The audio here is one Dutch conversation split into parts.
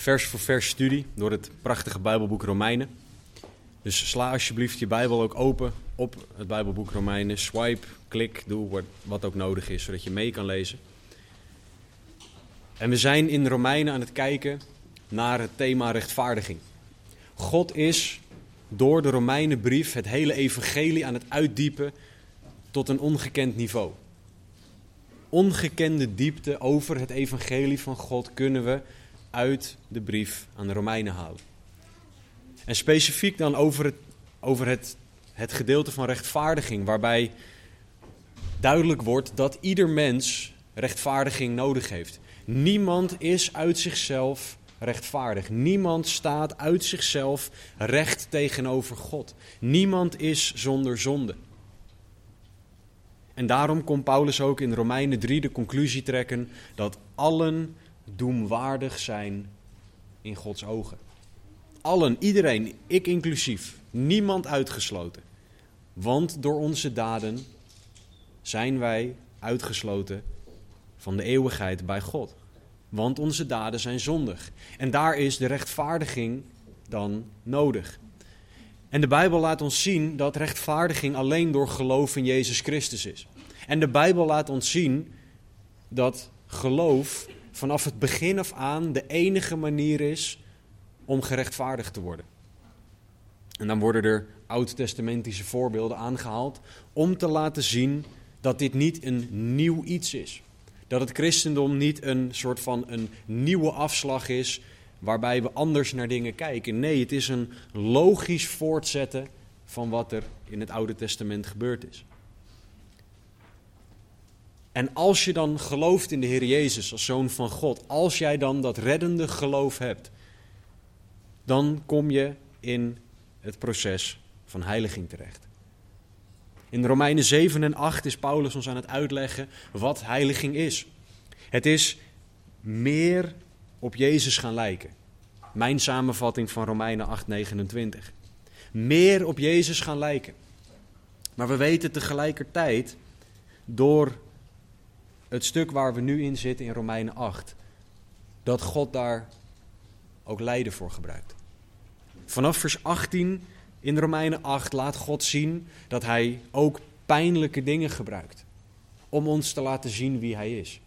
vers voor vers studie door het prachtige Bijbelboek Romeinen. Dus sla alsjeblieft je Bijbel ook open op het Bijbelboek Romeinen. Swipe, klik, doe wat ook nodig is, zodat je mee kan lezen. En we zijn in Romeinen aan het kijken naar het thema rechtvaardiging. God is door de Romeinenbrief het hele evangelie aan het uitdiepen tot een ongekend niveau. Ongekende diepte over het evangelie van God kunnen we uit de brief aan de Romeinen halen. En specifiek dan over het, over het, het gedeelte van rechtvaardiging, waarbij duidelijk wordt dat ieder mens rechtvaardiging nodig heeft. Niemand is uit zichzelf rechtvaardig. Niemand staat uit zichzelf recht tegenover God. Niemand is zonder zonde. En daarom kon Paulus ook in Romeinen 3 de conclusie trekken dat allen doemwaardig zijn in Gods ogen. Allen, iedereen, ik inclusief, niemand uitgesloten. Want door onze daden zijn wij uitgesloten van de eeuwigheid bij God. Want onze daden zijn zondig. En daar is de rechtvaardiging dan nodig. En de Bijbel laat ons zien dat rechtvaardiging alleen door geloof in Jezus Christus is. En de Bijbel laat ons zien dat geloof vanaf het begin af aan de enige manier is om gerechtvaardigd te worden. En dan worden er oud-testamentische voorbeelden aangehaald om te laten zien dat dit niet een nieuw iets is. Dat het christendom niet een soort van een nieuwe afslag is waarbij we anders naar dingen kijken. Nee, het is een logisch voortzetten van wat er in het Oude Testament gebeurd is. En als je dan gelooft in de Heer Jezus als zoon van God, als jij dan dat reddende geloof hebt, dan kom je in het proces van heiliging terecht. In Romeinen 7 en 8 is Paulus ons aan het uitleggen wat heiliging is. Het is meer op Jezus gaan lijken. Mijn samenvatting van Romeinen 8, 29. Meer op Jezus gaan lijken. Maar we weten tegelijkertijd door het stuk waar we nu in zitten in Romeinen 8, dat God daar ook lijden voor gebruikt. Vanaf vers 18 in Romeinen 8 laat God zien dat Hij ook pijnlijke dingen gebruikt. Om ons te laten zien wie Hij is.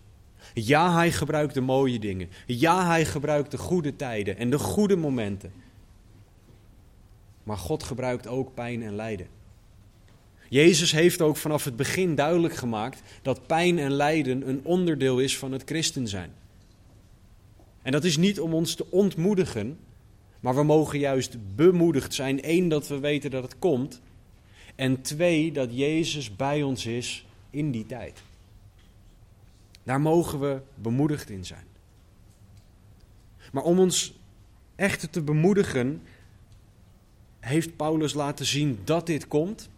Ja, Hij gebruikt de mooie dingen. Ja, Hij gebruikt de goede tijden en de goede momenten. Maar God gebruikt ook pijn en lijden. Jezus heeft ook vanaf het begin duidelijk gemaakt dat pijn en lijden een onderdeel is van het christen zijn. En dat is niet om ons te ontmoedigen, maar we mogen juist bemoedigd zijn. Eén, dat we weten dat het komt. En twee, dat Jezus bij ons is in die tijd. Daar mogen we bemoedigd in zijn. Maar om ons echt te bemoedigen, heeft Paulus laten zien dat dit komt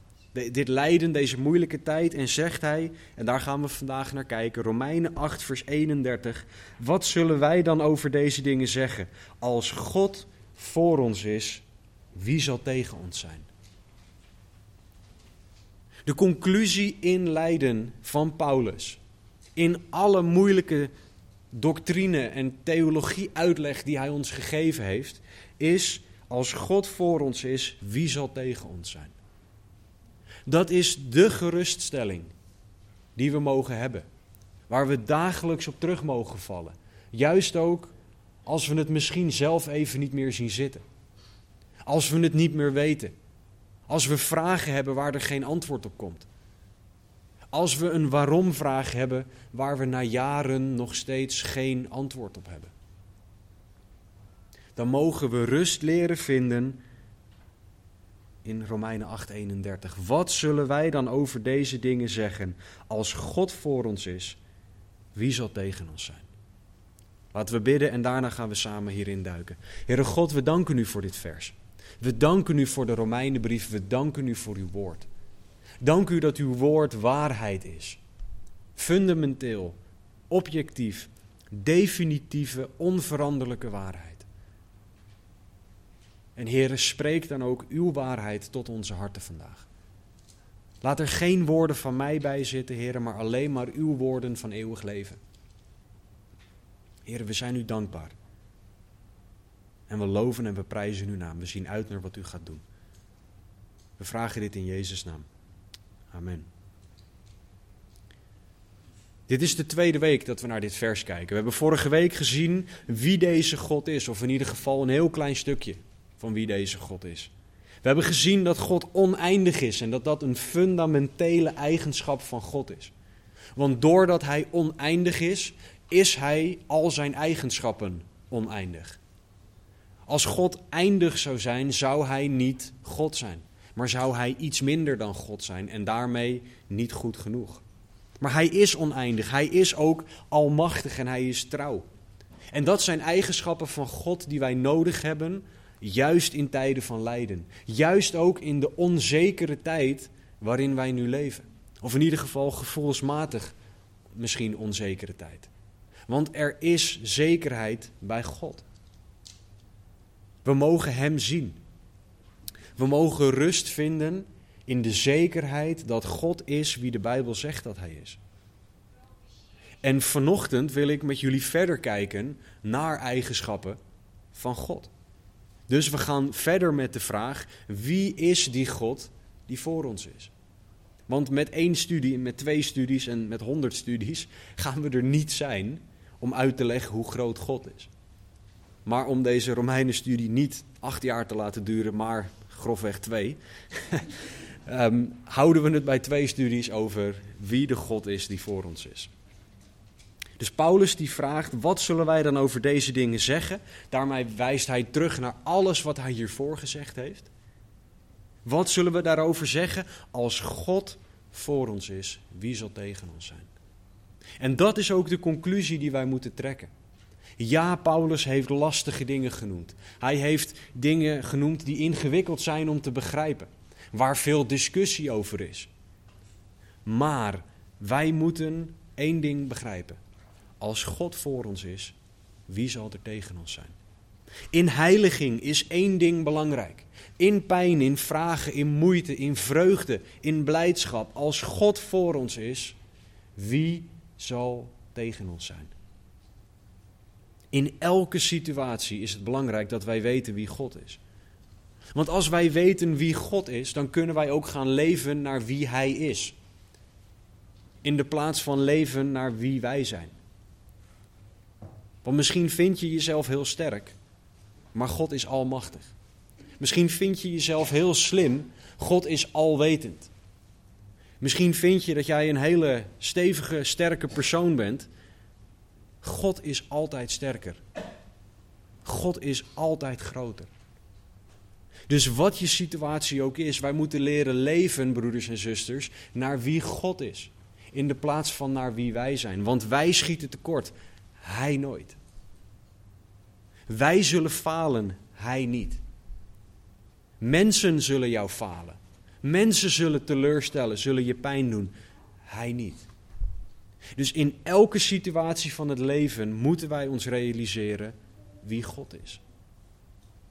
dit lijden, deze moeilijke tijd. En zegt hij, en daar gaan we vandaag naar kijken, Romeinen 8, vers 31. Wat zullen wij dan over deze dingen zeggen? Als God voor ons is, wie zal tegen ons zijn? De conclusie in lijden van Paulus, in alle moeilijke doctrine en theologie uitleg die hij ons gegeven heeft, is als God voor ons is, wie zal tegen ons zijn? Dat is de geruststelling die we mogen hebben. Waar we dagelijks op terug mogen vallen. Juist ook als we het misschien zelf even niet meer zien zitten. Als we het niet meer weten. Als we vragen hebben waar er geen antwoord op komt. Als we een waarom-vraag hebben waar we na jaren nog steeds geen antwoord op hebben. Dan mogen we rust leren vinden in Romeinen 8:31. Wat zullen wij dan over deze dingen zeggen? Als God voor ons is, wie zal tegen ons zijn? Laten we bidden en daarna gaan we samen hierin duiken. Heere God, we danken u voor dit vers. We danken u voor de Romeinenbrief. We danken u voor uw woord. Dank u dat uw woord waarheid is. Fundamenteel, objectief, definitieve, onveranderlijke waarheid. En Heere, spreek dan ook uw waarheid tot onze harten vandaag. Laat er geen woorden van mij bij zitten, Heere, maar alleen maar uw woorden van eeuwig leven. Heere, we zijn u dankbaar. En we loven en we prijzen uw naam. We zien uit naar wat u gaat doen. We vragen dit in Jezus' naam. Amen. Dit is de tweede week dat we naar dit vers kijken. We hebben vorige week gezien wie deze God is, of in ieder geval een heel klein stukje van wie deze God is. We hebben gezien dat God oneindig is en dat dat een fundamentele eigenschap van God is. Want doordat Hij oneindig is, is Hij al zijn eigenschappen oneindig. Als God eindig zou zijn, zou Hij niet God zijn, maar zou Hij iets minder dan God zijn en daarmee niet goed genoeg. Maar hij is oneindig, hij is ook almachtig en hij is trouw. En dat zijn eigenschappen van God die wij nodig hebben, juist in tijden van lijden. Juist ook in de onzekere tijd waarin wij nu leven. Of in ieder geval gevoelsmatig misschien onzekere tijd. Want er is zekerheid bij God. We mogen Hem zien. We mogen rust vinden in de zekerheid dat God is wie de Bijbel zegt dat Hij is. En vanochtend wil ik met jullie verder kijken naar eigenschappen van God. Dus we gaan verder met de vraag: wie is die God die voor ons is? Want met één studie, met twee studies en met honderd studies gaan we er niet zijn om uit te leggen hoe groot God is. Maar om deze Romeinen-studie niet acht jaar te laten duren, maar grofweg twee, um, houden we het bij twee studies over wie de God is die voor ons is. Dus Paulus die vraagt, wat zullen wij dan over deze dingen zeggen? Daarmee wijst hij terug naar alles wat hij hiervoor gezegd heeft. Wat zullen we daarover zeggen? Als God voor ons is, wie zal tegen ons zijn? En dat is ook de conclusie die wij moeten trekken. Ja, Paulus heeft lastige dingen genoemd. Hij heeft dingen genoemd die ingewikkeld zijn om te begrijpen waar veel discussie over is. Maar wij moeten één ding begrijpen. Als God voor ons is, wie zal er tegen ons zijn? In heiliging is één ding belangrijk. In pijn, in vragen, in moeite, in vreugde, in blijdschap. Als God voor ons is, wie zal tegen ons zijn? In elke situatie is het belangrijk dat wij weten wie God is. Want als wij weten wie God is, dan kunnen wij ook gaan leven naar wie Hij is. In de plaats van leven naar wie wij zijn. Want misschien vind je jezelf heel sterk, maar God is almachtig. Misschien vind je jezelf heel slim, God is alwetend. Misschien vind je dat jij een hele stevige, sterke persoon bent. God is altijd sterker. God is altijd groter. Dus wat je situatie ook is, wij moeten leren leven, broeders en zusters, naar wie God is. In de plaats van naar wie wij zijn. Want wij schieten tekort, Hij nooit. Wij zullen falen, Hij niet. Mensen zullen jou falen. Mensen zullen teleurstellen, zullen je pijn doen. Hij niet. Dus in elke situatie van het leven moeten wij ons realiseren wie God is.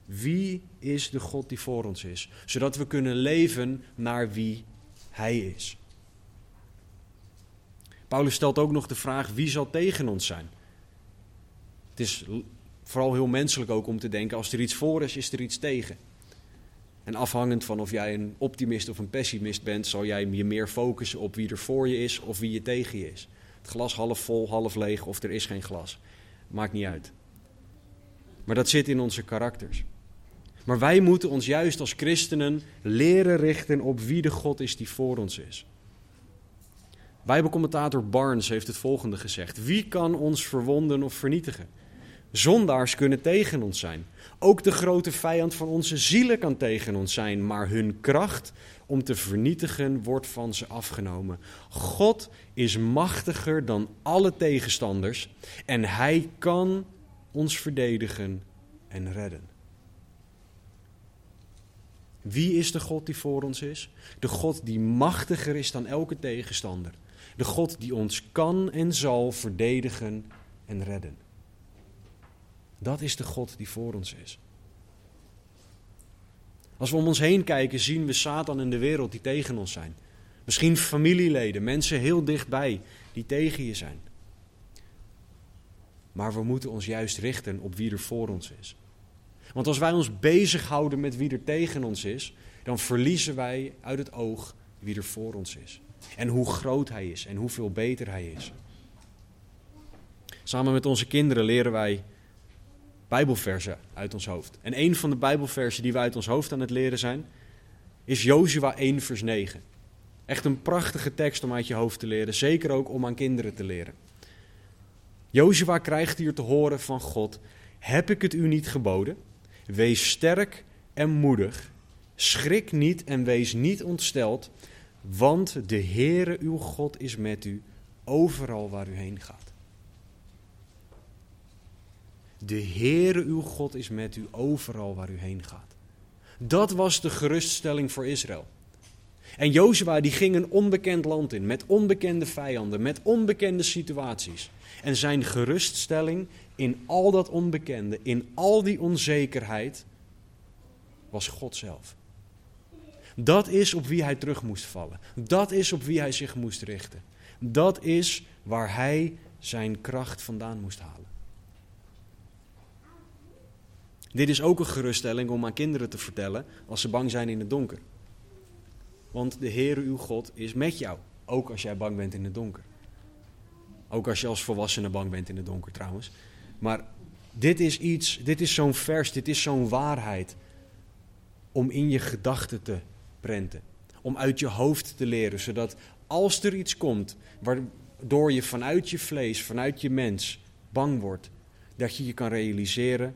Wie is de God die voor ons is? Zodat we kunnen leven naar wie Hij is. Paulus stelt ook nog de vraag: wie zal tegen ons zijn? Het is vooral heel menselijk ook om te denken: als er iets voor is, is er iets tegen. En afhangend van of jij een optimist of een pessimist bent, zal jij je meer focussen op wie er voor je is of wie je tegen je is. Het glas half vol, half leeg of er is geen glas. Maakt niet uit. Maar dat zit in onze karakters. Maar wij moeten ons juist als christenen leren richten op wie de God is die voor ons is. Bijbelcommentator Barnes heeft het volgende gezegd: Wie kan ons verwonden of vernietigen? Zondaars kunnen tegen ons zijn. Ook de grote vijand van onze zielen kan tegen ons zijn, maar hun kracht om te vernietigen wordt van ze afgenomen. God is machtiger dan alle tegenstanders en hij kan ons verdedigen en redden. Wie is de God die voor ons is? De God die machtiger is dan elke tegenstander. De God die ons kan en zal verdedigen en redden. Dat is de God die voor ons is. Als we om ons heen kijken, zien we Satan in de wereld die tegen ons zijn. Misschien familieleden, mensen heel dichtbij die tegen je zijn. Maar we moeten ons juist richten op wie er voor ons is. Want als wij ons bezighouden met wie er tegen ons is, dan verliezen wij uit het oog wie er voor ons is. En hoe groot hij is en hoeveel beter hij is. Samen met onze kinderen leren wij Bijbelversen uit ons hoofd. En een van de Bijbelversen die we uit ons hoofd aan het leren zijn, is Jozua 1, vers 9. Echt een prachtige tekst om uit je hoofd te leren, zeker ook om aan kinderen te leren. Jozua krijgt hier te horen van God: Heb ik het u niet geboden? Wees sterk en moedig. Schrik niet en wees niet ontsteld, want de Heere uw God is met u overal waar u heen gaat. De Heere uw God is met u overal waar u heen gaat. Dat was de geruststelling voor Israël. En Jozua die ging een onbekend land in, met onbekende vijanden, met onbekende situaties. En zijn geruststelling in al dat onbekende, in al die onzekerheid, was God zelf. Dat is op wie hij terug moest vallen. Dat is op wie hij zich moest richten. Dat is waar hij zijn kracht vandaan moest halen. Dit is ook een geruststelling om aan kinderen te vertellen als ze bang zijn in het donker. Want de Heere uw God is met jou, ook als jij bang bent in het donker. Ook als je als volwassene bang bent in het donker trouwens. Maar dit is iets, dit is zo'n vers, dit is zo'n waarheid om in je gedachten te prenten. Om uit je hoofd te leren, zodat als er iets komt waardoor je vanuit je vlees, vanuit je mens bang wordt, dat je je kan realiseren,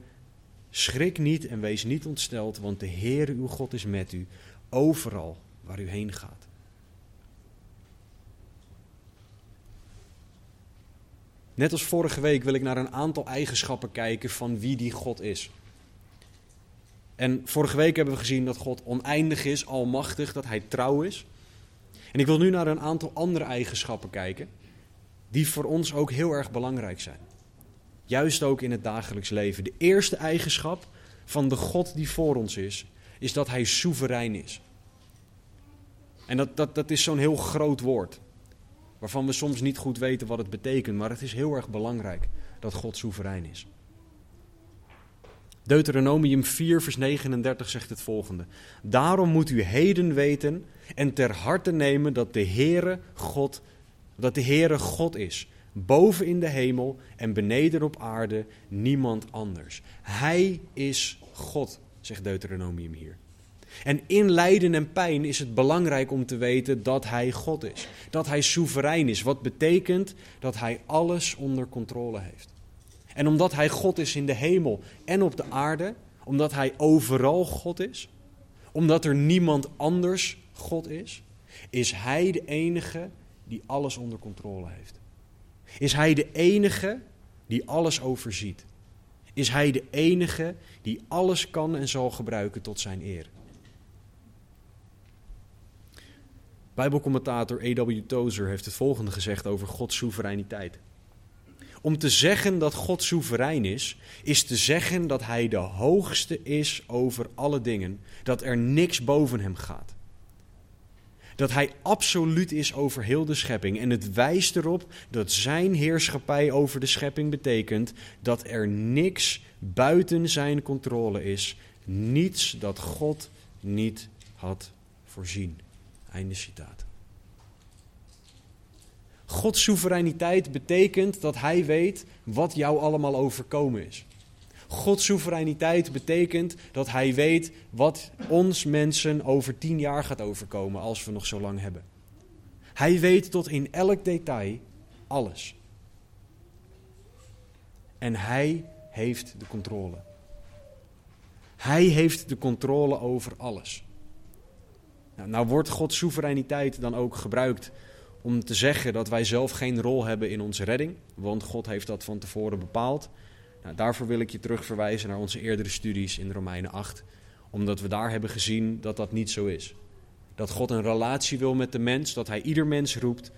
schrik niet en wees niet ontsteld, want de Heer uw God is met u, overal waar u heen gaat. Net als vorige week wil ik naar een aantal eigenschappen kijken van wie die God is. En vorige week hebben we gezien dat God oneindig is, almachtig, dat Hij trouw is. En ik wil nu naar een aantal andere eigenschappen kijken, die voor ons ook heel erg belangrijk zijn. Juist ook in het dagelijks leven. De eerste eigenschap van de God die voor ons is, is dat Hij soeverein is. En dat, dat, dat is zo'n heel groot woord, waarvan we soms niet goed weten wat het betekent, maar het is heel erg belangrijk dat God soeverein is. Deuteronomium 4, vers 39 zegt het volgende. Daarom moet u heden weten en ter harte nemen dat de Heere God, dat de Heere God is. Boven in de hemel en beneden op aarde niemand anders. Hij is God, zegt Deuteronomium hier. En in lijden en pijn is het belangrijk om te weten dat Hij God is. Dat Hij soeverein is. Wat betekent dat Hij alles onder controle heeft. En omdat Hij God is in de hemel en op de aarde, omdat Hij overal God is, omdat er niemand anders God is, is Hij de enige die alles onder controle heeft. Is Hij de enige die alles overziet. Is Hij de enige die alles kan en zal gebruiken tot Zijn eer. Bijbelcommentator A.W. Tozer heeft het volgende gezegd over Gods soevereiniteit. Om te zeggen dat God soeverein is, is te zeggen dat Hij de hoogste is over alle dingen, dat er niks boven Hem gaat. Dat Hij absoluut is over heel de schepping. En het wijst erop dat Zijn heerschappij over de schepping betekent dat er niks buiten Zijn controle is, niets dat God niet had voorzien. Einde citaat. Gods soevereiniteit betekent dat Hij weet wat jou allemaal overkomen is. Gods soevereiniteit betekent dat Hij weet wat ons mensen over tien jaar gaat overkomen als we nog zo lang hebben. Hij weet tot in elk detail alles. En Hij heeft de controle. Hij heeft de controle over alles. Nou, nou wordt Gods soevereiniteit dan ook gebruikt om te zeggen dat wij zelf geen rol hebben in onze redding, want God heeft dat van tevoren bepaald. Nou, daarvoor wil ik je terugverwijzen naar onze eerdere studies in Romeinen 8, omdat we daar hebben gezien dat dat niet zo is. Dat God een relatie wil met de mens, dat Hij ieder mens roept,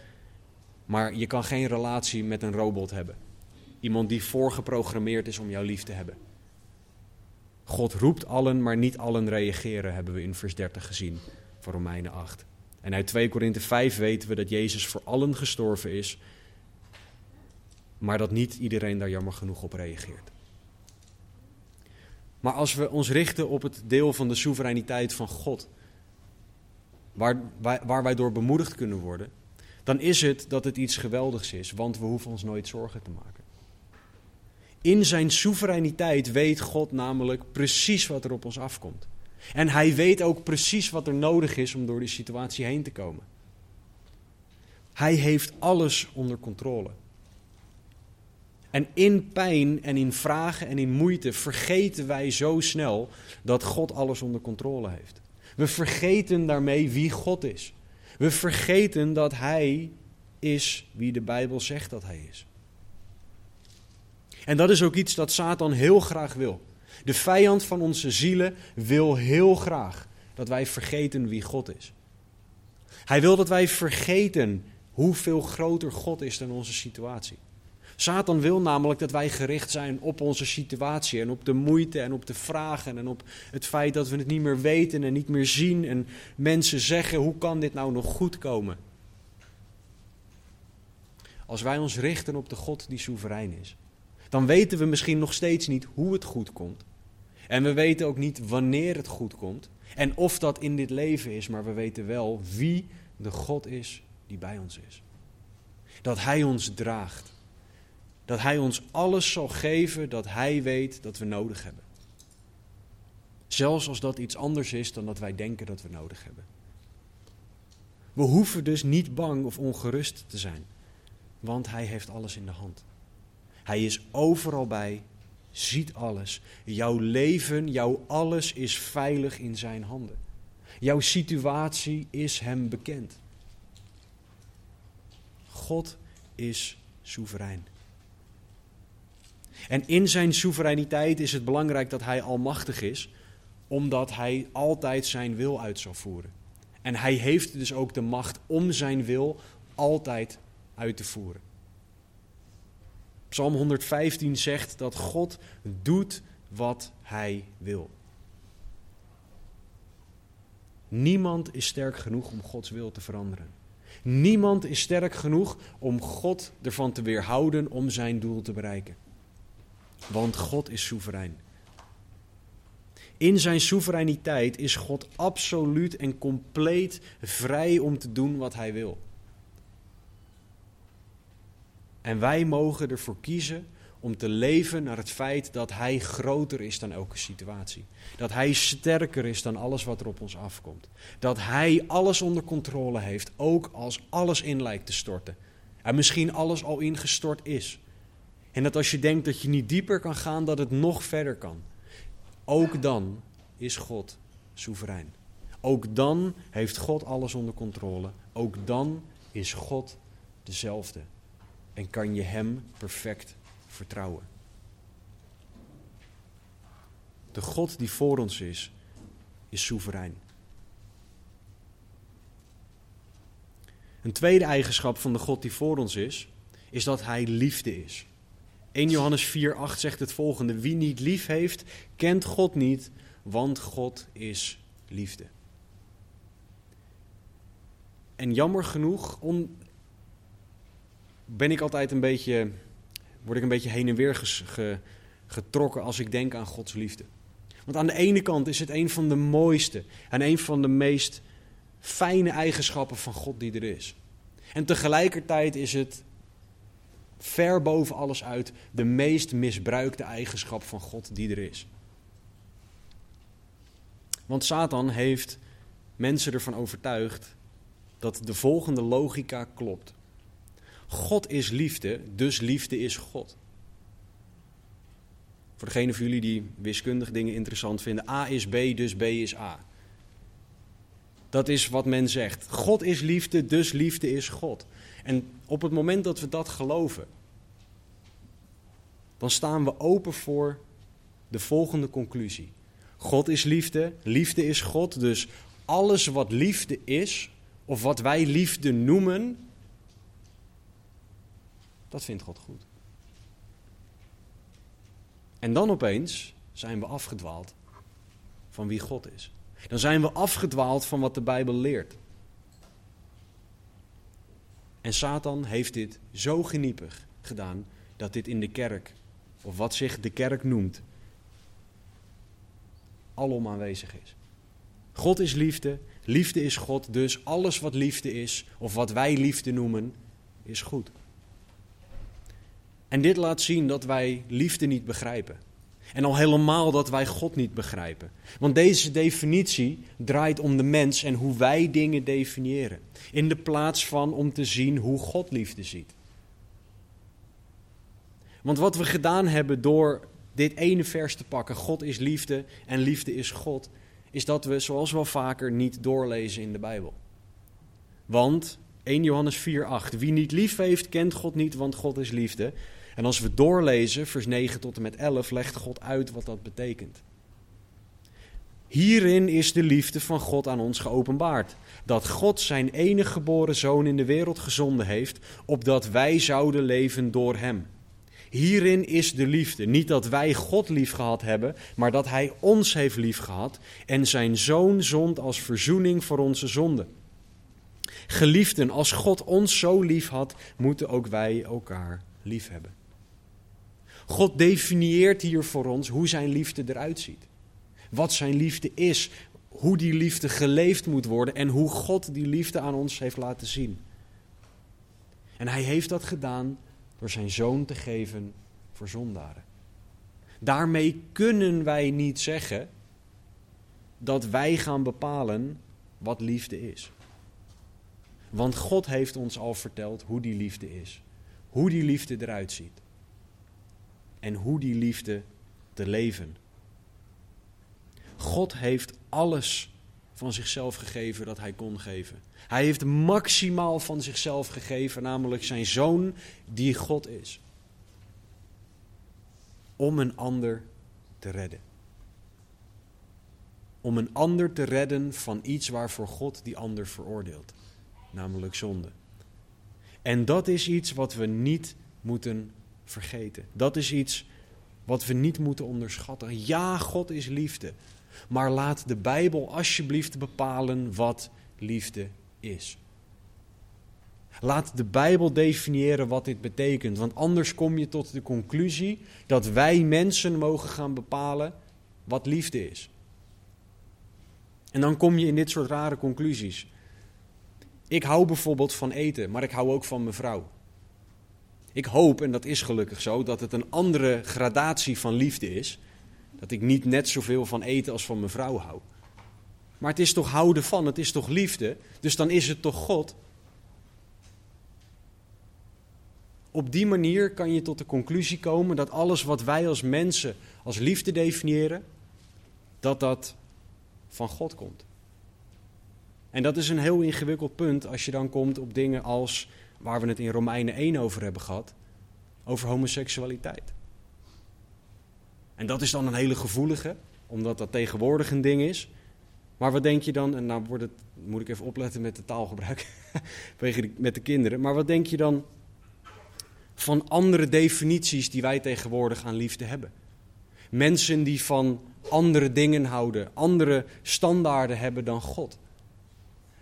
maar je kan geen relatie met een robot hebben. Iemand die voorgeprogrammeerd is om jou lief te hebben. God roept allen, maar niet allen reageren, hebben we in vers 30 gezien van Romeinen 8. En uit 2 Korinthe 5 weten we dat Jezus voor allen gestorven is, maar dat niet iedereen daar jammer genoeg op reageert. Maar als we ons richten op het deel van de soevereiniteit van God, waar, waar, wij door bemoedigd kunnen worden, dan is het dat het iets geweldigs is, want we hoeven ons nooit zorgen te maken. In zijn soevereiniteit weet God namelijk precies wat er op ons afkomt. En hij weet ook precies wat er nodig is om door die situatie heen te komen. Hij heeft alles onder controle. En in pijn en in vragen en in moeite vergeten wij zo snel dat God alles onder controle heeft. We vergeten daarmee wie God is. We vergeten dat Hij is wie de Bijbel zegt dat Hij is. En dat is ook iets dat Satan heel graag wil. De vijand van onze zielen wil heel graag dat wij vergeten wie God is. Hij wil dat wij vergeten hoeveel groter God is dan onze situatie. Satan wil namelijk dat wij gericht zijn op onze situatie en op de moeite en op de vragen en op het feit dat we het niet meer weten en niet meer zien en mensen zeggen hoe kan dit nou nog goed komen? Als wij ons richten op de God die soeverein is, dan weten we misschien nog steeds niet hoe het goed komt. En we weten ook niet wanneer het goed komt en of dat in dit leven is, maar we weten wel wie de God is die bij ons is. Dat Hij ons draagt. Dat Hij ons alles zal geven dat Hij weet dat we nodig hebben. Zelfs als dat iets anders is dan dat wij denken dat we nodig hebben. We hoeven dus niet bang of ongerust te zijn, want Hij heeft alles in de hand. Hij is overal bij, ziet alles. Jouw leven, jouw alles is veilig in Zijn handen. Jouw situatie is Hem bekend. God is soeverein. En in zijn soevereiniteit is het belangrijk dat hij almachtig is, omdat hij altijd zijn wil uit zal voeren. En hij heeft dus ook de macht om zijn wil altijd uit te voeren. Psalm 115 zegt dat God doet wat hij wil. Niemand is sterk genoeg om Gods wil te veranderen. Niemand is sterk genoeg om God ervan te weerhouden om zijn doel te bereiken. Want God is soeverein. In zijn soevereiniteit is God absoluut en compleet vrij om te doen wat hij wil. En wij mogen ervoor kiezen om te leven naar het feit dat Hij groter is dan elke situatie. Dat Hij sterker is dan alles wat er op ons afkomt. Dat Hij alles onder controle heeft, ook als alles in lijkt te storten. En misschien alles al ingestort is. En dat als je denkt dat je niet dieper kan gaan, dat het nog verder kan. Ook dan is God soeverein. Ook dan heeft God alles onder controle. Ook dan is God dezelfde. En kan je Hem perfect vertrouwen. De God die voor ons is, is soeverein. Een tweede eigenschap van de God die voor ons is, is dat Hij liefde is. 1 Johannes 4:8 zegt het volgende: Wie niet lief heeft, kent God niet, want God is liefde. En jammer genoeg ben ik altijd een beetje word ik een beetje heen en weer getrokken als ik denk aan Gods liefde. Want aan de ene kant is het een van de mooiste en een van de meest fijne eigenschappen van God die er is. En tegelijkertijd is het ver boven alles uit de meest misbruikte eigenschap van God die er is. Want Satan heeft mensen ervan overtuigd dat de volgende logica klopt. God is liefde, dus liefde is God. Voor degene van jullie die wiskundig dingen interessant vinden, A is B, dus B is A. Dat is wat men zegt. God is liefde, dus liefde is God. En op het moment dat we dat geloven, dan staan we open voor de volgende conclusie. God is liefde, liefde is God, dus alles wat liefde is, of wat wij liefde noemen, dat vindt God goed. En dan opeens zijn we afgedwaald van wie God is. Dan zijn we afgedwaald van wat de Bijbel leert. En Satan heeft dit zo geniepig gedaan dat dit in de kerk, of wat zich de kerk noemt, alom aanwezig is. God is liefde, liefde is God, dus alles wat liefde is, of wat wij liefde noemen, is goed. En dit laat zien dat wij liefde niet begrijpen. En al helemaal dat wij God niet begrijpen. Want deze definitie draait om de mens en hoe wij dingen definiëren. In de plaats van om te zien hoe God liefde ziet. Want wat we gedaan hebben door dit ene vers te pakken, God is liefde en liefde is God, is dat we, zoals wel vaker, niet doorlezen in de Bijbel. Want 1 Johannes 4:8, wie niet lief heeft, kent God niet, want God is liefde. En als we doorlezen, vers 9 tot en met 11, legt God uit wat dat betekent. Hierin is de liefde van God aan ons geopenbaard. Dat God zijn enige geboren zoon in de wereld gezonden heeft, opdat wij zouden leven door hem. Hierin is de liefde. Niet dat wij God lief gehad hebben, maar dat Hij ons heeft lief gehad en zijn zoon zond als verzoening voor onze zonden. Geliefden, als God ons zo lief had, moeten ook wij elkaar lief hebben. God definieert hier voor ons hoe zijn liefde eruit ziet. Wat zijn liefde is, hoe die liefde geleefd moet worden en hoe God die liefde aan ons heeft laten zien. En hij heeft dat gedaan door zijn zoon te geven voor zondaren. Daarmee kunnen wij niet zeggen dat wij gaan bepalen wat liefde is. Want God heeft ons al verteld hoe die liefde is. Hoe die liefde eruit ziet. En hoe die liefde te leven. God heeft alles van zichzelf gegeven dat hij kon geven. Hij heeft maximaal van zichzelf gegeven, namelijk zijn zoon die God is. Om een ander te redden. Om een ander te redden van iets waarvoor God die ander veroordeelt, namelijk zonde. En dat is iets wat we niet moeten vergeten. Dat is iets wat we niet moeten onderschatten. Ja, God is liefde. Maar laat de Bijbel alsjeblieft bepalen wat liefde is. Laat de Bijbel definiëren wat dit betekent, want anders kom je tot de conclusie dat wij mensen mogen gaan bepalen wat liefde is. En dan kom je in dit soort rare conclusies. Ik hou bijvoorbeeld van eten, maar ik hou ook van mijn vrouw. Ik hoop, en dat is gelukkig zo, dat het een andere gradatie van liefde is. Dat ik niet net zoveel van eten als van mijn vrouw hou. Maar het is toch houden van, het is toch liefde, dus dan is het toch God. Op die manier kan je tot de conclusie komen dat alles wat wij als mensen als liefde definiëren, dat dat van God komt. En dat is een heel ingewikkeld punt als je dan komt op dingen als waar we het in Romeinen 1 over hebben gehad, over homoseksualiteit. En dat is dan een hele gevoelige, omdat dat tegenwoordig een ding is. Maar wat denk je dan, en nou wordt het, moet ik even opletten met de taalgebruik, met de kinderen. Maar wat denk je dan van andere definities die wij tegenwoordig aan liefde hebben? Mensen die van andere dingen houden, andere standaarden hebben dan God.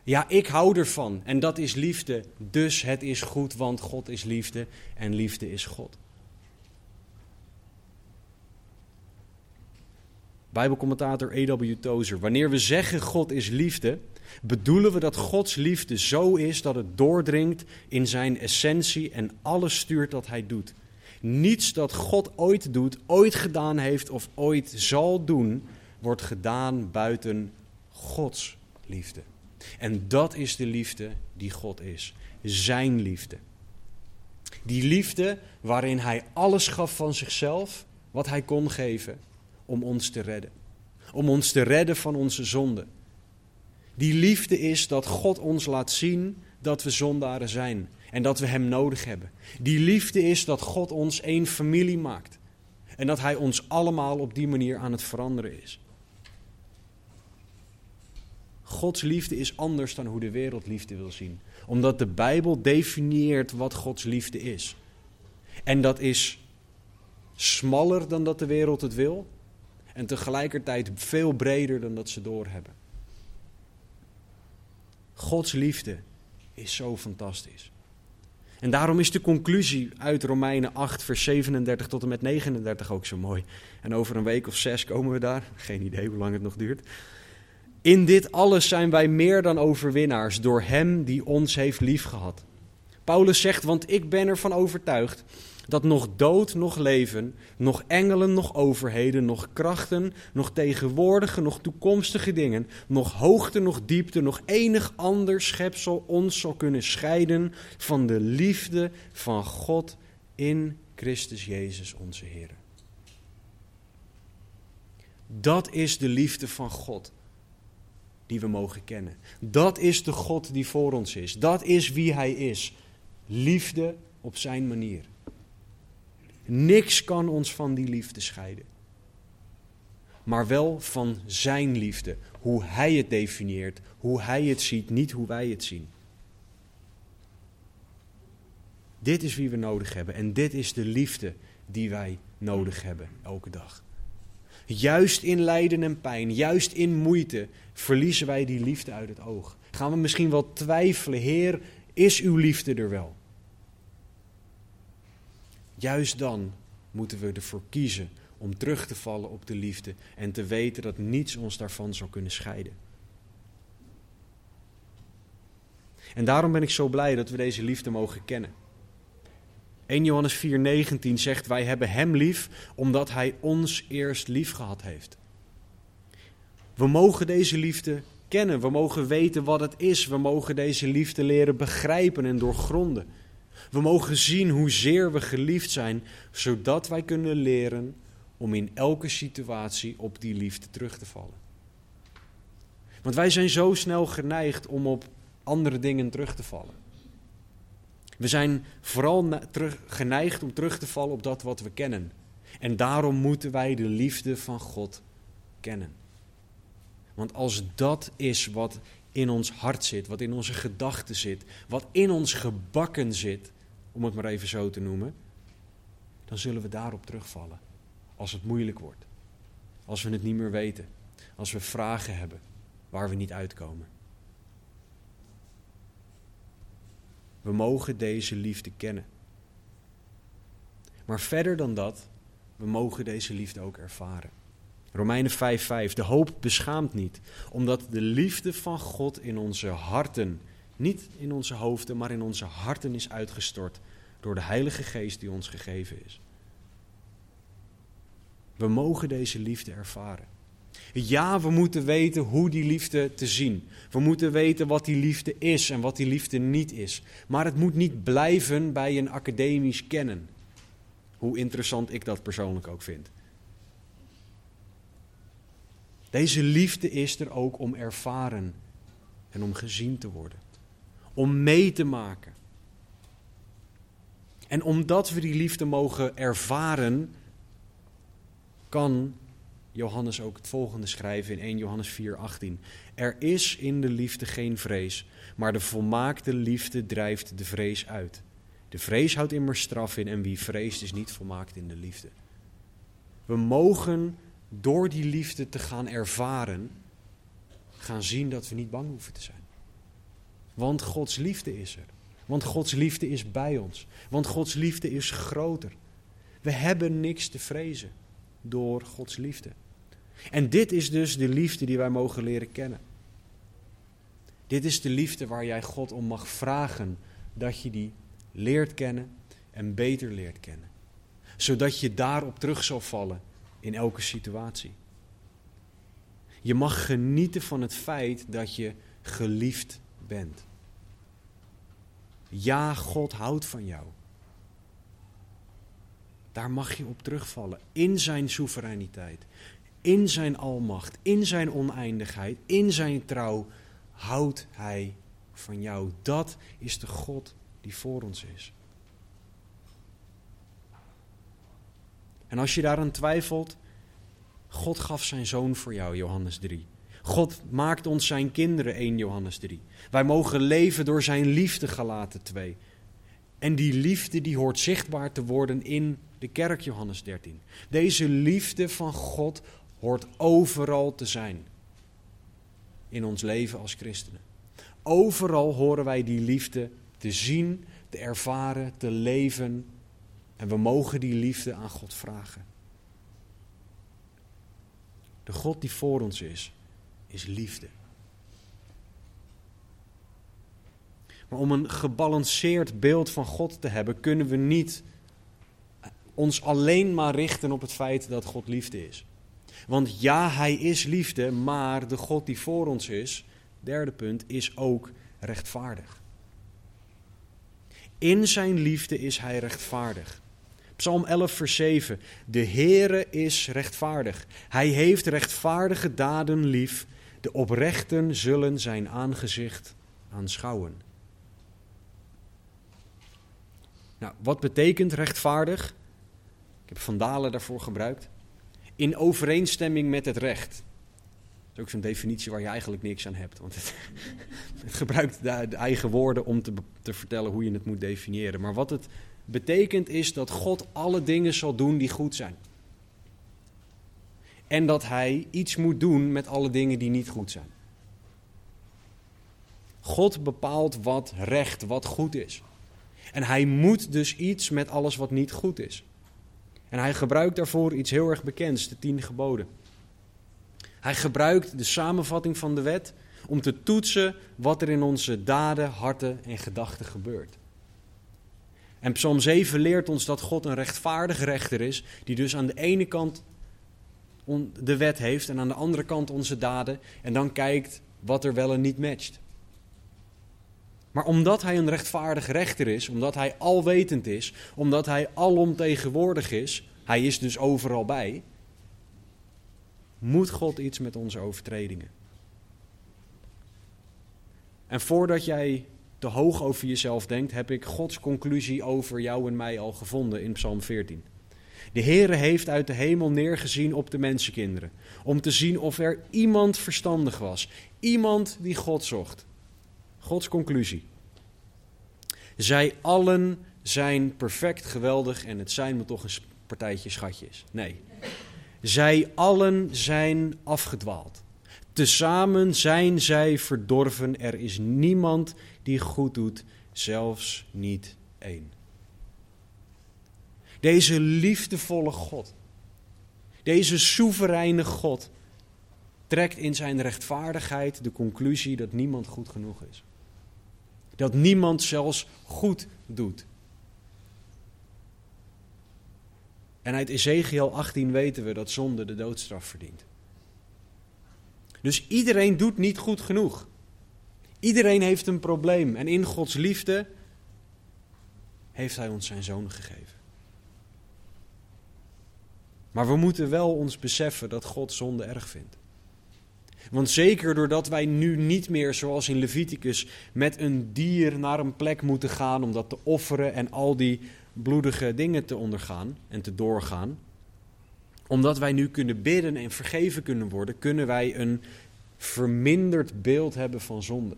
Ja, ik hou ervan en dat is liefde, dus het is goed, want God is liefde en liefde is God. Bijbelcommentator E.W. Tozer. Wanneer we zeggen God is liefde, bedoelen we dat Gods liefde zo is dat het doordringt in zijn essentie en alles stuurt dat hij doet. Niets dat God ooit doet, ooit gedaan heeft of ooit zal doen, wordt gedaan buiten Gods liefde. En dat is de liefde die God is. Zijn liefde. Die liefde waarin hij alles gaf van zichzelf, wat hij kon geven om ons te redden. Om ons te redden van onze zonde. Die liefde is dat God ons laat zien dat we zondaren zijn en dat we Hem nodig hebben. Die liefde is dat God ons één familie maakt en dat Hij ons allemaal op die manier aan het veranderen is. Gods liefde is anders dan hoe de wereld liefde wil zien, omdat de Bijbel definieert wat Gods liefde is. En dat is smaller dan dat de wereld het wil, en tegelijkertijd veel breder dan dat ze doorhebben. Gods liefde is zo fantastisch. En daarom is de conclusie uit Romeinen 8, vers 37 tot en met 39 ook zo mooi. En over een week of zes komen we daar. Geen idee hoe lang het nog duurt. In dit alles zijn wij meer dan overwinnaars door Hem die ons heeft liefgehad. Paulus zegt, want ik ben ervan overtuigd dat nog dood, nog leven, nog engelen, nog overheden, nog krachten, nog tegenwoordige, nog toekomstige dingen, nog hoogte, nog diepte, nog enig ander schepsel ons zal kunnen scheiden van de liefde van God in Christus Jezus onze Heer. Dat is de liefde van God die we mogen kennen. Dat is de God die voor ons is. Dat is wie Hij is. Liefde op Zijn manier. Niks kan ons van die liefde scheiden. Maar wel van Zijn liefde. Hoe Hij het definieert, hoe Hij het ziet, niet hoe wij het zien. Dit is wie we nodig hebben en dit is de liefde die wij nodig hebben elke dag. Juist in lijden en pijn, juist in moeite, verliezen wij die liefde uit het oog. Gaan we misschien wel twijfelen, Heer, is uw liefde er wel? Juist dan moeten we ervoor kiezen om terug te vallen op de liefde en te weten dat niets ons daarvan zou kunnen scheiden. En daarom ben ik zo blij dat we deze liefde mogen kennen. 1 Johannes 4:19 zegt: Wij hebben Hem lief omdat Hij ons eerst lief gehad heeft. We mogen deze liefde kennen, we mogen weten wat het is, we mogen deze liefde leren begrijpen en doorgronden. We mogen zien hoezeer we geliefd zijn, zodat wij kunnen leren om in elke situatie op die liefde terug te vallen. Want wij zijn zo snel geneigd om op andere dingen terug te vallen. We zijn vooral terug, geneigd om terug te vallen op dat wat we kennen. En daarom moeten wij de liefde van God kennen. Want als dat is wat in ons hart zit, wat in onze gedachten zit, wat in ons gebakken zit, om het maar even zo te noemen, dan zullen we daarop terugvallen. Als het moeilijk wordt, als we het niet meer weten, als we vragen hebben waar we niet uitkomen. We mogen deze liefde kennen. Maar verder dan dat, we mogen deze liefde ook ervaren. Romeinen 5:5. De hoop beschaamt niet, omdat de liefde van God in onze harten, niet in onze hoofden, maar in onze harten is uitgestort door de Heilige Geest die ons gegeven is. We mogen deze liefde ervaren. Ja, we moeten weten hoe die liefde te zien. We moeten weten wat die liefde is en wat die liefde niet is. Maar het moet niet blijven bij een academisch kennen. Hoe interessant ik dat persoonlijk ook vind. Deze liefde is er ook om ervaren en om gezien te worden. Om mee te maken. En omdat we die liefde mogen ervaren, kan Johannes ook het volgende schrijven in 1 Johannes 4:18. Er is in de liefde geen vrees, maar de volmaakte liefde drijft de vrees uit. De vrees houdt immers straf in en wie vreest is niet volmaakt in de liefde. We mogen door die liefde te gaan ervaren, gaan zien dat we niet bang hoeven te zijn. Want Gods liefde is er. Want Gods liefde is bij ons. Want Gods liefde is groter. We hebben niks te vrezen door Gods liefde. En dit is dus de liefde die wij mogen leren kennen. Dit is de liefde waar jij God om mag vragen dat je die leert kennen en beter leert kennen. Zodat je daarop terug zal vallen in elke situatie. Je mag genieten van het feit dat je geliefd bent. Ja, God houdt van jou. Daar mag je op terugvallen in zijn soevereiniteit, in zijn almacht, in zijn oneindigheid, in zijn trouw houdt hij van jou. Dat is de God die voor ons is. En als je daaraan twijfelt, God gaf zijn zoon voor jou, Johannes 3. God maakt ons zijn kinderen, 1 Johannes 3. Wij mogen leven door zijn liefde, gelaten 2. En die liefde die hoort zichtbaar te worden in de kerk, Johannes 13. Deze liefde van God hoort overal te zijn in ons leven als christenen. Overal horen wij die liefde te zien, te ervaren, te leven. En we mogen die liefde aan God vragen. De God die voor ons is, is liefde. Maar om een gebalanceerd beeld van God te hebben, kunnen we niet ons alleen maar richten op het feit dat God liefde is. Want ja, hij is liefde, maar de God die voor ons is, derde punt, is ook rechtvaardig. In zijn liefde is hij rechtvaardig. Psalm 11, vers 7. De Heere is rechtvaardig. Hij heeft rechtvaardige daden lief. De oprechten zullen zijn aangezicht aanschouwen. Nou, wat betekent rechtvaardig? Ik heb Vandalen daarvoor gebruikt. In overeenstemming met het recht. Dat is ook zo'n definitie waar je eigenlijk niks aan hebt. Want het, het gebruikt de, de, eigen woorden om te, te vertellen hoe je het moet definiëren. Maar wat het betekent is dat God alle dingen zal doen die goed zijn. En dat hij iets moet doen met alle dingen die niet goed zijn. God bepaalt wat recht, wat goed is. En hij moet dus iets met alles wat niet goed is. En hij gebruikt daarvoor iets heel erg bekends, de tien geboden. Hij gebruikt de samenvatting van de wet om te toetsen wat er in onze daden, harten en gedachten gebeurt. En Psalm 7 leert ons dat God een rechtvaardig rechter is, die dus aan de ene kant de wet heeft en aan de andere kant onze daden, en dan kijkt wat er wel en niet matcht. Maar omdat hij een rechtvaardig rechter is, omdat hij alwetend is, omdat hij alomtegenwoordig is, hij is dus overal bij, moet God iets met onze overtredingen. En voordat jij te hoog over jezelf denkt, heb ik Gods conclusie over jou en mij al gevonden in Psalm 14. De Heere heeft uit de hemel neergezien op de mensenkinderen, om te zien of er iemand verstandig was, iemand die God zocht. Gods conclusie. Zij allen zijn perfect geweldig en het zijn me toch een partijtje schatjes. Nee. Zij allen zijn afgedwaald. Tezamen zijn zij verdorven. Er is niemand die goed doet, zelfs niet één. Deze liefdevolle God, deze soevereine God, trekt in zijn rechtvaardigheid de conclusie dat niemand goed genoeg is. Dat niemand zelfs goed doet. En uit Ezekiel 18 weten we dat zonde de doodstraf verdient. Dus iedereen doet niet goed genoeg. Iedereen heeft een probleem. En in Gods liefde heeft Hij ons zijn zoon gegeven. Maar we moeten wel ons beseffen dat God zonde erg vindt. Want zeker doordat wij nu niet meer, zoals in Leviticus, met een dier naar een plek moeten gaan om dat te offeren en al die bloedige dingen te ondergaan en te doorgaan. Omdat wij nu kunnen bidden en vergeven kunnen worden, kunnen wij een verminderd beeld hebben van zonde.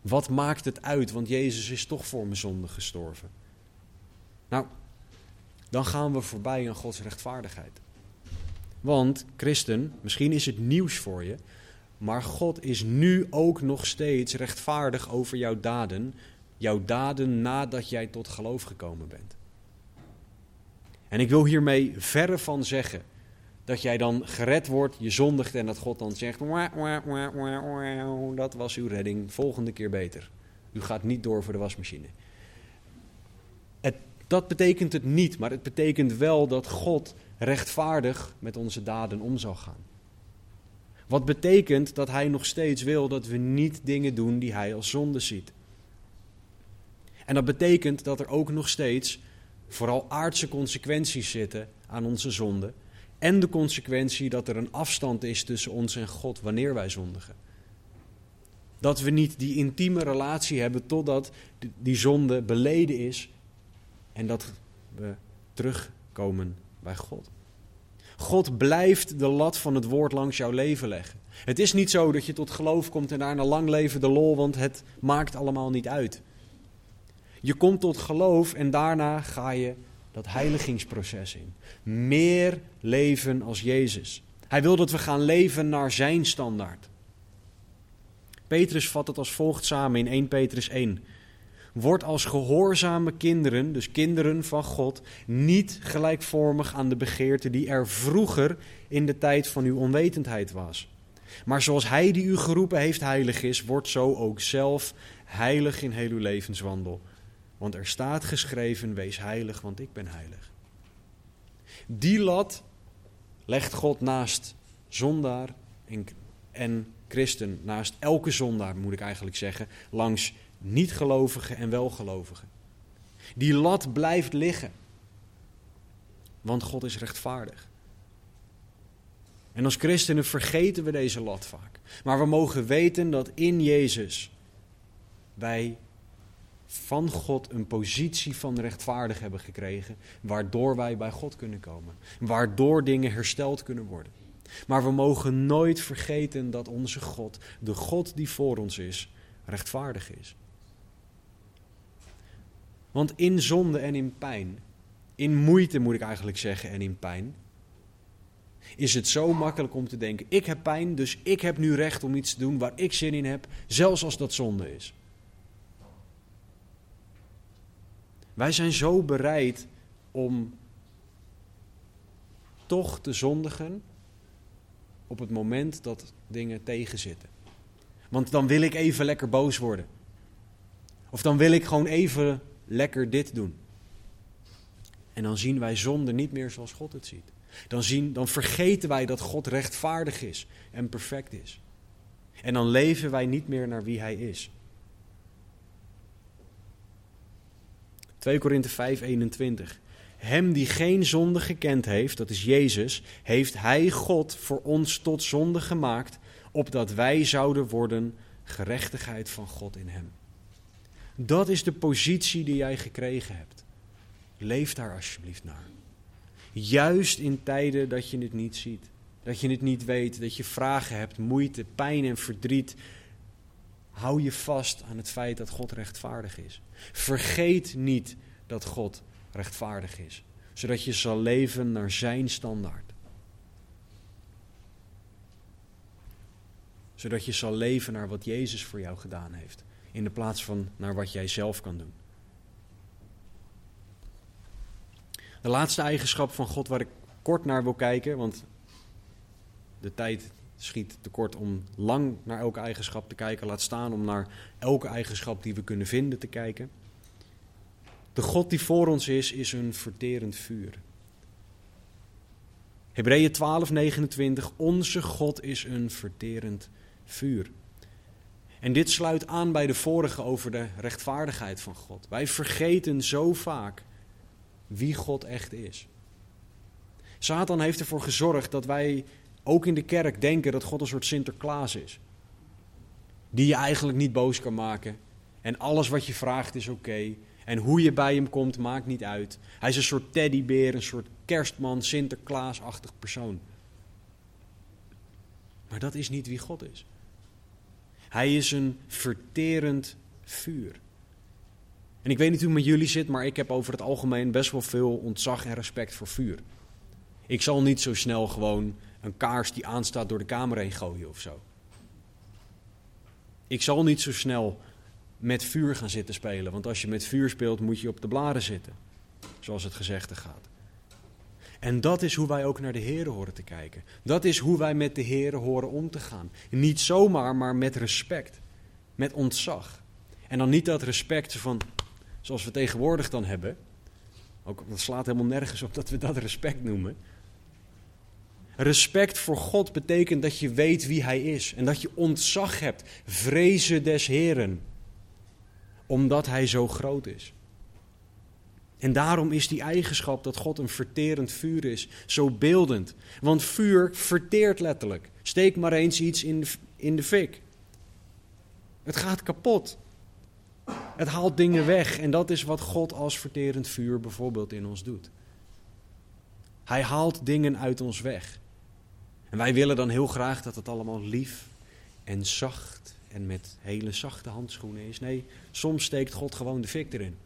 Wat maakt het uit? Want Jezus is toch voor mijn zonde gestorven. Nou, dan gaan we voorbij aan Gods rechtvaardigheid. Want, christen, misschien is het nieuws voor je, maar God is nu ook nog steeds rechtvaardig over jouw daden, jouw daden nadat jij tot geloof gekomen bent. En ik wil hiermee verre van zeggen dat jij dan gered wordt, je zondigt en dat God dan zegt: dat was uw redding, volgende keer beter. U gaat niet door voor de wasmachine. Het, dat betekent het niet, maar het betekent wel dat God rechtvaardig met onze daden om zal gaan. Wat betekent dat Hij nog steeds wil dat we niet dingen doen die Hij als zonde ziet. En dat betekent dat er ook nog steeds vooral aardse consequenties zitten aan onze zonde. En de consequentie dat er een afstand is tussen ons en God wanneer wij zondigen. Dat we niet die intieme relatie hebben totdat die zonde beleden is en dat we terugkomen bij God. God blijft de lat van het woord langs jouw leven leggen. Het is niet zo dat je tot geloof komt en daarna lang leven de lol, want het maakt allemaal niet uit. Je komt tot geloof en daarna ga je dat heiligingsproces in. Meer leven als Jezus. Hij wil dat we gaan leven naar zijn standaard. Petrus vat het als volgt samen in 1 Petrus 1. Word als gehoorzame kinderen, dus kinderen van God, niet gelijkvormig aan de begeerte die er vroeger in de tijd van uw onwetendheid was. Maar zoals Hij die u geroepen heeft heilig is, wordt zo ook zelf heilig in heel uw levenswandel. Want er staat geschreven, wees heilig, want ik ben heilig. Die lat legt God naast zondaar en, en christen, naast elke zondaar moet ik eigenlijk zeggen, langs niet-gelovigen en welgelovigen. Die lat blijft liggen, want God is rechtvaardig. En als christenen vergeten we deze lat vaak. Maar we mogen weten dat in Jezus wij van God een positie van rechtvaardig hebben gekregen, waardoor wij bij God kunnen komen, waardoor dingen hersteld kunnen worden. Maar we mogen nooit vergeten dat onze God, de God die voor ons is, rechtvaardig is. Want in zonde en in pijn, in moeite moet ik eigenlijk zeggen en in pijn, is het zo makkelijk om te denken: ik heb pijn, dus ik heb nu recht om iets te doen waar ik zin in heb, zelfs als dat zonde is. Wij zijn zo bereid om toch te zondigen op het moment dat dingen tegenzitten. Want dan wil ik even lekker boos worden. Of dan wil ik gewoon even lekker dit doen. En dan zien wij zonde niet meer zoals God het ziet. Dan, zien, dan vergeten wij dat God rechtvaardig is en perfect is. En dan leven wij niet meer naar wie Hij is. 2 Korinthe 5, 21. Hem die geen zonde gekend heeft, dat is Jezus, heeft Hij God voor ons tot zonde gemaakt, opdat wij zouden worden gerechtigheid van God in Hem. Dat is de positie die jij gekregen hebt. Leef daar alsjeblieft naar. Juist in tijden dat je het niet ziet, dat je het niet weet, dat je vragen hebt, moeite, pijn en verdriet. Hou je vast aan het feit dat God rechtvaardig is. Vergeet niet dat God rechtvaardig is, zodat je zal leven naar Zijn standaard. Zodat je zal leven naar wat Jezus voor jou gedaan heeft, in de plaats van naar wat jij zelf kan doen. De laatste eigenschap van God waar ik kort naar wil kijken, want de tijd schiet tekort om lang naar elke eigenschap te kijken, laat staan om naar elke eigenschap die we kunnen vinden te kijken. De God die voor ons is, is een verterend vuur. Hebreeën 12, 29. Onze God is een verterend vuur. En dit sluit aan bij de vorige over de rechtvaardigheid van God. Wij vergeten zo vaak wie God echt is. Satan heeft ervoor gezorgd dat wij ook in de kerk denken dat God een soort Sinterklaas is. Die je eigenlijk niet boos kan maken. En alles wat je vraagt is oké. En hoe je bij hem komt, maakt niet uit. Hij is een soort teddybeer, een soort kerstman, Sinterklaasachtig persoon. Maar dat is niet wie God is. Hij is een verterend vuur. En ik weet niet hoe het met jullie zit, maar ik heb over het algemeen best wel veel ontzag en respect voor vuur. Ik zal niet zo snel gewoon een kaars die aanstaat door de kamer heen gooien of zo. Ik zal niet zo snel met vuur gaan zitten spelen. Want als je met vuur speelt, moet je op de blaren zitten. Zoals het gezegde gaat. En dat is hoe wij ook naar de Heer horen te kijken. Dat is hoe wij met de Heer horen om te gaan. Niet zomaar, maar met respect. Met ontzag. En dan niet dat respect van, zoals we tegenwoordig dan hebben. Ook, dat slaat helemaal nergens op dat we dat respect noemen. Respect voor God betekent dat je weet wie Hij is. En dat je ontzag hebt. Vrezen des Heren omdat hij zo groot is. En daarom is die eigenschap dat God een verterend vuur is zo beeldend. Want vuur verteert letterlijk. Steek maar eens iets in de, in de fik. Het gaat kapot. Het haalt dingen weg. En dat is wat God als verterend vuur bijvoorbeeld in ons doet. Hij haalt dingen uit ons weg. En wij willen dan heel graag dat het allemaal lief en zacht en met hele zachte handschoenen is. Nee, soms steekt God gewoon de fik erin.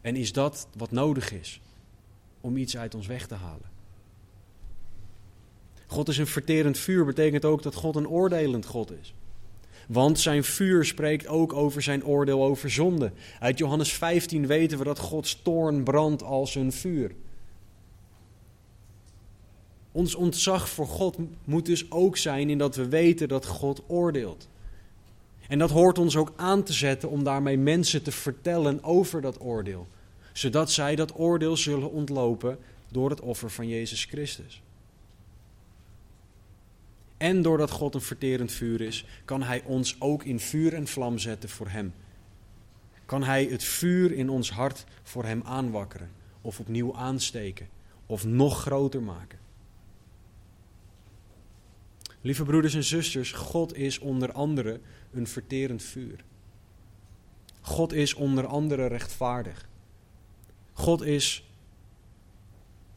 En is dat wat nodig is om iets uit ons weg te halen? God is een verterend vuur, betekent ook dat God een oordelend God is. Want zijn vuur spreekt ook over zijn oordeel over zonde. Uit Johannes 15 weten we dat Gods toorn brandt als een vuur. Ons ontzag voor God moet dus ook zijn in dat we weten dat God oordeelt. En dat hoort ons ook aan te zetten om daarmee mensen te vertellen over dat oordeel. Zodat zij dat oordeel zullen ontlopen door het offer van Jezus Christus. En doordat God een verterend vuur is, kan Hij ons ook in vuur en vlam zetten voor Hem. Kan Hij het vuur in ons hart voor Hem aanwakkeren, of opnieuw aansteken, of nog groter maken. Lieve broeders en zusters, God is onder andere een verterend vuur. God is onder andere rechtvaardig. God is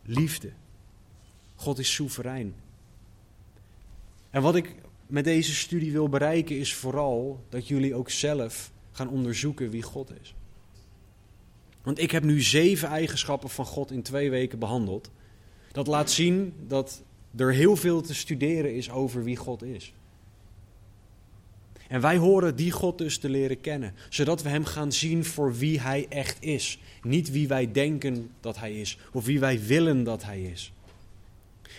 liefde. God is soeverein. En wat ik met deze studie wil bereiken is vooral dat jullie ook zelf gaan onderzoeken wie God is. Want ik heb nu zeven eigenschappen van God in twee weken behandeld. Dat laat zien dat er heel veel te studeren is over wie God is. En wij horen die God dus te leren kennen, zodat we Hem gaan zien voor wie Hij echt is. Niet wie wij denken dat Hij is, of wie wij willen dat Hij is.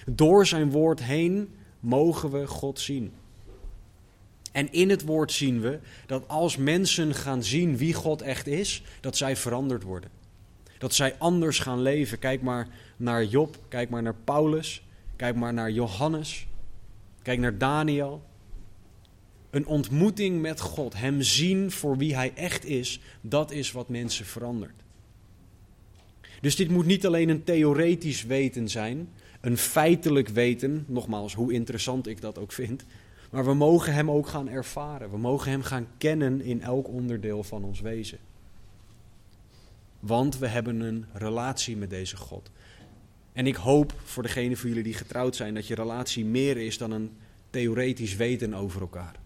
Door Zijn woord heen mogen we God zien. En in het woord zien we dat als mensen gaan zien wie God echt is, dat zij veranderd worden. Dat zij anders gaan leven. Kijk maar naar Job, kijk maar naar Paulus, kijk maar naar Johannes, kijk naar Daniel. Een ontmoeting met God, Hem zien voor wie Hij echt is, dat is wat mensen verandert. Dus dit moet niet alleen een theoretisch weten zijn, een feitelijk weten, nogmaals, hoe interessant ik dat ook vind, maar we mogen Hem ook gaan ervaren. We mogen Hem gaan kennen in elk onderdeel van ons wezen. Want we hebben een relatie met deze God. En ik hoop voor degenen van jullie die getrouwd zijn dat je relatie meer is dan een theoretisch weten over elkaar.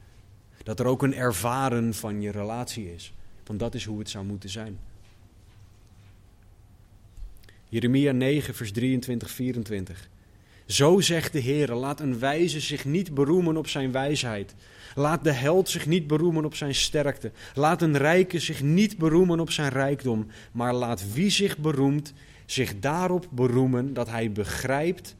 Dat er ook een ervaren van je relatie is. Want dat is hoe het zou moeten zijn. Jeremia 9, vers 23, 24. Zo zegt de Heer, laat een wijze zich niet beroemen op zijn wijsheid. Laat de held zich niet beroemen op zijn sterkte. Laat een rijke zich niet beroemen op zijn rijkdom. Maar laat wie zich beroemt, zich daarop beroemen dat hij begrijpt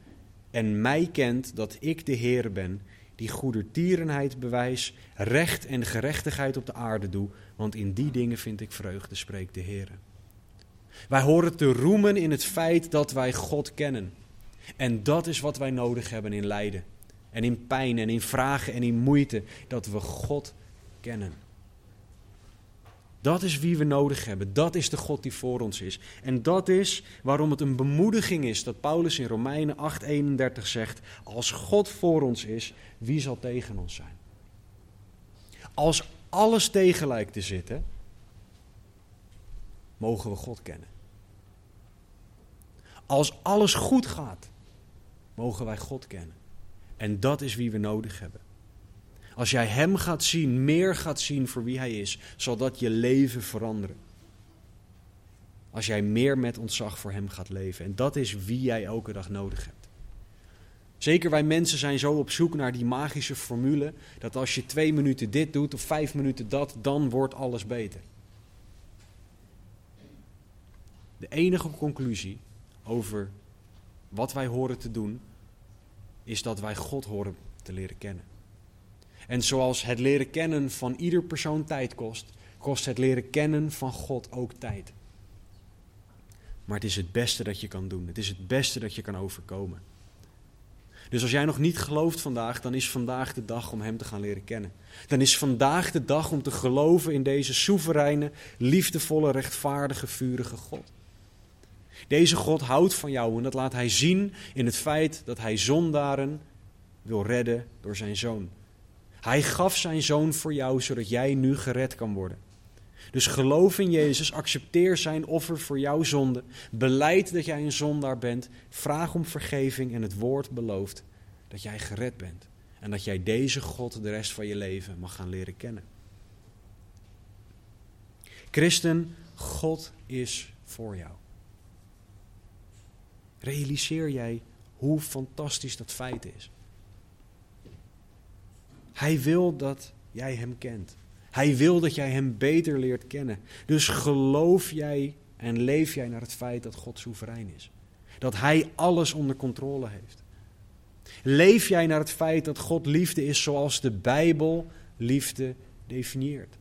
en mij kent dat ik de Heer ben, die goedertierenheid bewijs, recht en gerechtigheid op de aarde doe, want in die dingen vind ik vreugde, spreekt de Heer. Wij horen te roemen in het feit dat wij God kennen. En dat is wat wij nodig hebben in lijden. En in pijn en in vragen en in moeite. Dat we God kennen. Dat is wie we nodig hebben. Dat is de God die voor ons is. En dat is waarom het een bemoediging is dat Paulus in Romeinen 8:31 zegt: Als God voor ons is, wie zal tegen ons zijn? Als alles tegen lijkt te zitten, mogen we God kennen. Als alles goed gaat, mogen wij God kennen. En dat is wie we nodig hebben. Als jij Hem gaat zien, meer gaat zien voor wie Hij is, zal dat je leven veranderen. Als jij meer met ontzag voor Hem gaat leven. En dat is wie jij elke dag nodig hebt. Zeker wij mensen zijn zo op zoek naar die magische formule, dat als je twee minuten dit doet of vijf minuten dat, dan wordt alles beter. De enige conclusie over wat wij horen te doen, is dat wij God horen te leren kennen. En zoals het leren kennen van ieder persoon tijd kost, kost het leren kennen van God ook tijd. Maar het is het beste dat je kan doen. Het is het beste dat je kan overkomen. Dus als jij nog niet gelooft vandaag, dan is vandaag de dag om Hem te gaan leren kennen. Dan is vandaag de dag om te geloven in deze soevereine, liefdevolle, rechtvaardige, vurige God. Deze God houdt van jou en dat laat Hij zien in het feit dat Hij zondaren wil redden door Zijn Zoon. Hij gaf Zijn Zoon voor jou zodat jij nu gered kan worden. Dus geloof in Jezus, accepteer Zijn offer voor jouw zonde, beleid dat jij een zondaar bent, vraag om vergeving en het woord belooft dat jij gered bent. En dat jij deze God de rest van je leven mag gaan leren kennen. Christen, God is voor jou. Realiseer jij hoe fantastisch dat feit is? Hij wil dat jij Hem kent. Hij wil dat jij Hem beter leert kennen. Dus geloof jij en leef jij naar het feit dat God soeverein is. Dat Hij alles onder controle heeft. Leef jij naar het feit dat God liefde is zoals de Bijbel liefde definieert.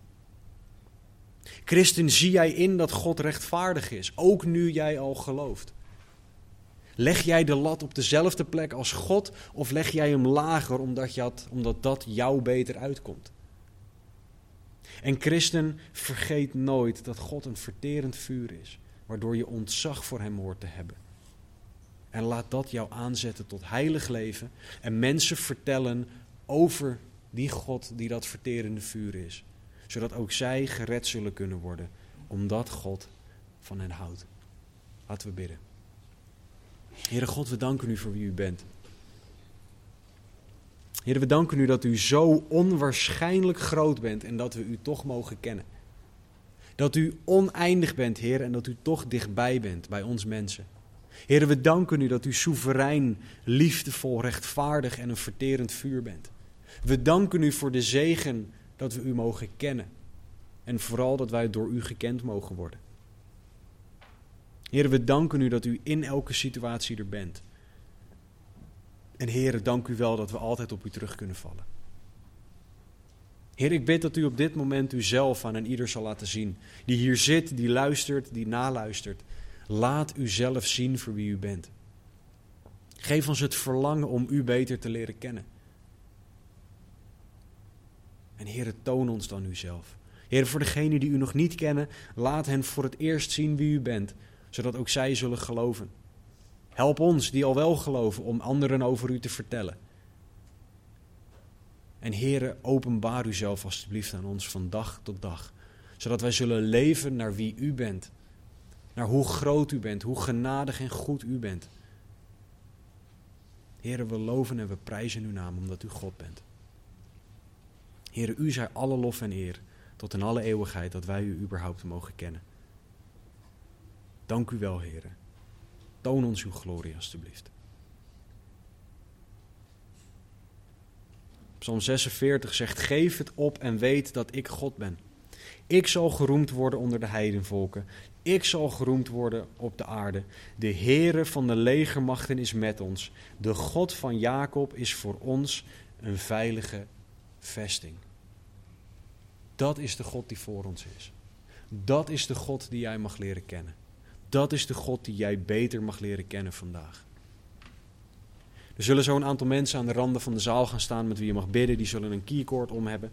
Christen, zie jij in dat God rechtvaardig is, ook nu jij al gelooft? Leg jij de lat op dezelfde plek als God of leg jij hem lager omdat, je omdat dat jou beter uitkomt? En christen, vergeet nooit dat God een verterend vuur is, waardoor je ontzag voor hem hoort te hebben. En laat dat jou aanzetten tot heilig leven en mensen vertellen over die God die dat verterende vuur is. Zodat ook zij gered zullen kunnen worden, omdat God van hen houdt. Laten we bidden. Heere God, we danken u voor wie u bent. Heere, we danken u dat u zo onwaarschijnlijk groot bent en dat we u toch mogen kennen. Dat u oneindig bent, Heer, en dat u toch dichtbij bent bij ons mensen. Heer, we danken u dat u soeverein, liefdevol, rechtvaardig en een verterend vuur bent. We danken u voor de zegen dat we u mogen kennen. En vooral dat wij door u gekend mogen worden. Heer, we danken u dat u in elke situatie er bent. En Heer, dank u wel dat we altijd op u terug kunnen vallen. Heer, ik bid dat u op dit moment uzelf aan en ieder zal laten zien. Die hier zit, die luistert, die naluistert. Laat u zelf zien voor wie u bent. Geef ons het verlangen om u beter te leren kennen. En Heer, toon ons dan uzelf. Heer, voor degenen die u nog niet kennen, laat hen voor het eerst zien wie u bent, zodat ook zij zullen geloven. Help ons die al wel geloven om anderen over u te vertellen. En Heere, openbaar uzelf alstublieft aan ons van dag tot dag, zodat wij zullen leven naar wie u bent, naar hoe groot u bent, hoe genadig en goed u bent. Heere, we loven en we prijzen uw naam omdat u God bent. Heere, u zij alle lof en eer tot in alle eeuwigheid dat wij u überhaupt mogen kennen. Dank u wel, Heere. Toon ons uw glorie, alstublieft. Psalm 46 zegt: Geef het op en weet dat ik God ben. Ik zal geroemd worden onder de heidenvolken. Ik zal geroemd worden op de aarde. De Heere van de legermachten is met ons. De God van Jacob is voor ons een veilige vesting. Dat is de God die voor ons is. Dat is de God die jij mag leren kennen. Dat is de God die jij beter mag leren kennen vandaag. Er zullen zo een aantal mensen aan de randen van de zaal gaan staan met wie je mag bidden. Die zullen een keycord om hebben.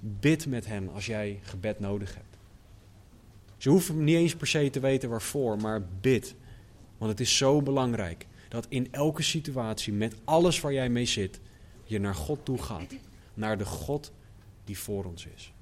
Bid met hen als jij gebed nodig hebt. Ze hoeven niet eens per se te weten waarvoor, maar bid. Want het is zo belangrijk dat in elke situatie, met alles waar jij mee zit, je naar God toe gaat. Naar de God die voor ons is.